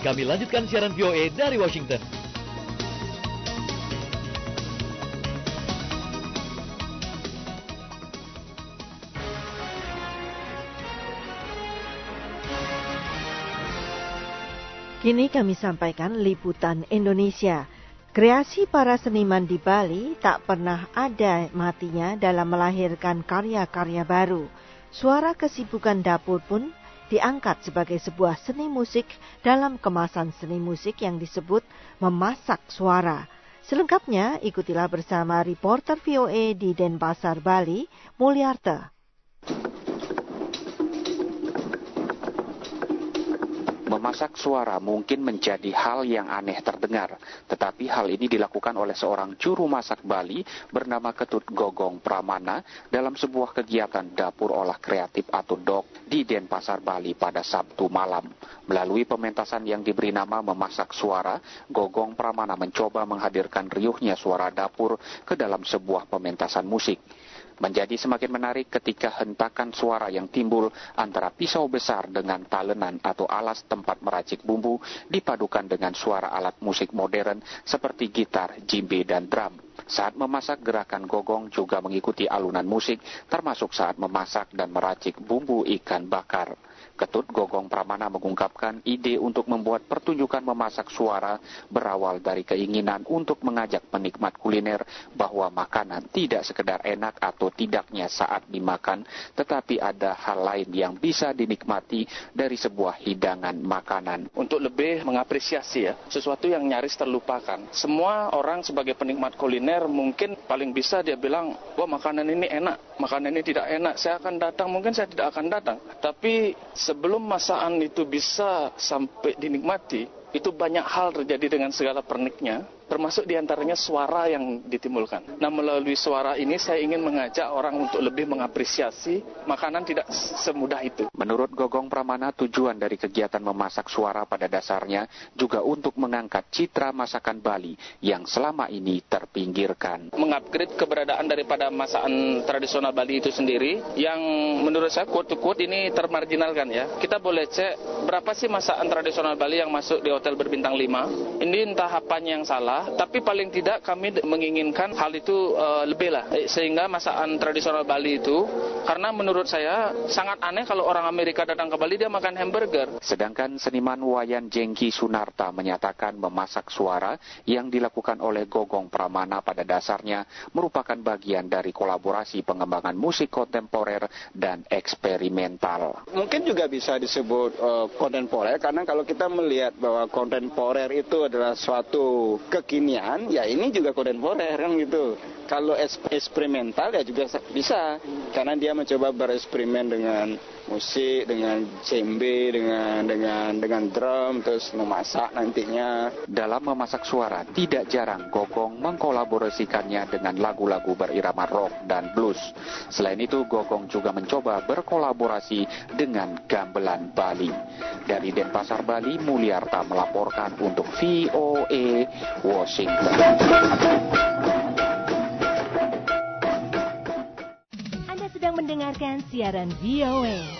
Kami lanjutkan siaran VOA dari Washington. Kini kami sampaikan liputan Indonesia. Kreasi para seniman di Bali tak pernah ada matinya dalam melahirkan karya-karya baru. Suara kesibukan dapur pun diangkat sebagai sebuah seni musik dalam kemasan seni musik yang disebut memasak suara. Selengkapnya ikutilah bersama reporter VOA di Denpasar, Bali, Mulyarta. Memasak suara mungkin menjadi hal yang aneh terdengar, tetapi hal ini dilakukan oleh seorang juru masak Bali bernama Ketut Gogong Pramana dalam sebuah kegiatan dapur olah kreatif atau DOK di Denpasar, Bali pada Sabtu malam. Melalui pementasan yang diberi nama Memasak Suara, Gogong Pramana mencoba menghadirkan riuhnya suara dapur ke dalam sebuah pementasan musik menjadi semakin menarik ketika hentakan suara yang timbul antara pisau besar dengan talenan atau alas tempat meracik bumbu dipadukan dengan suara alat musik modern seperti gitar, jimbe, dan drum. Saat memasak, gerakan gogong juga mengikuti alunan musik, termasuk saat memasak dan meracik bumbu ikan bakar. Ketut Gogong Pramana mengungkapkan ide untuk membuat pertunjukan memasak suara berawal dari keinginan untuk mengajak penikmat kuliner bahwa makanan tidak sekedar enak atau tidaknya saat dimakan, tetapi ada hal lain yang bisa dinikmati dari sebuah hidangan makanan. Untuk lebih mengapresiasi ya, sesuatu yang nyaris terlupakan. Semua orang sebagai penikmat kuliner mungkin paling bisa dia bilang, wah makanan ini enak, makanan ini tidak enak, saya akan datang, mungkin saya tidak akan datang. Tapi sebelum masakan itu bisa sampai dinikmati, itu banyak hal terjadi dengan segala perniknya termasuk di antaranya suara yang ditimbulkan. Nah melalui suara ini saya ingin mengajak orang untuk lebih mengapresiasi makanan tidak semudah itu. Menurut Gogong Pramana tujuan dari kegiatan memasak suara pada dasarnya juga untuk mengangkat citra masakan Bali yang selama ini terpinggirkan. Mengupgrade keberadaan daripada masakan tradisional Bali itu sendiri yang menurut saya quote-quote ini termarginalkan ya. Kita boleh cek berapa sih masakan tradisional Bali yang masuk di hotel berbintang 5. Ini entah apanya yang salah tapi paling tidak kami menginginkan hal itu uh, lebih lah eh, sehingga masakan tradisional Bali itu karena menurut saya sangat aneh kalau orang Amerika datang ke Bali dia makan hamburger. Sedangkan seniman wayan Jengki Sunarta menyatakan memasak suara yang dilakukan oleh Gogong Pramana pada dasarnya merupakan bagian dari kolaborasi pengembangan musik kontemporer dan eksperimental. Mungkin juga bisa disebut uh, kontemporer karena kalau kita melihat bahwa kontemporer itu adalah suatu ke kekinian, ya ini juga kontemporer kan gitu. Kalau eksperimental ya juga bisa, karena dia mencoba bereksperimen dengan musik, dengan cembe, dengan dengan dengan drum, terus memasak nantinya. Dalam memasak suara, tidak jarang Gogong mengkolaborasikannya dengan lagu-lagu berirama rock dan blues. Selain itu, Gogong juga mencoba berkolaborasi dengan gamelan Bali. Dari Denpasar, Bali, Mulyarta melaporkan untuk VOA Washington. Mendengarkan siaran VOA.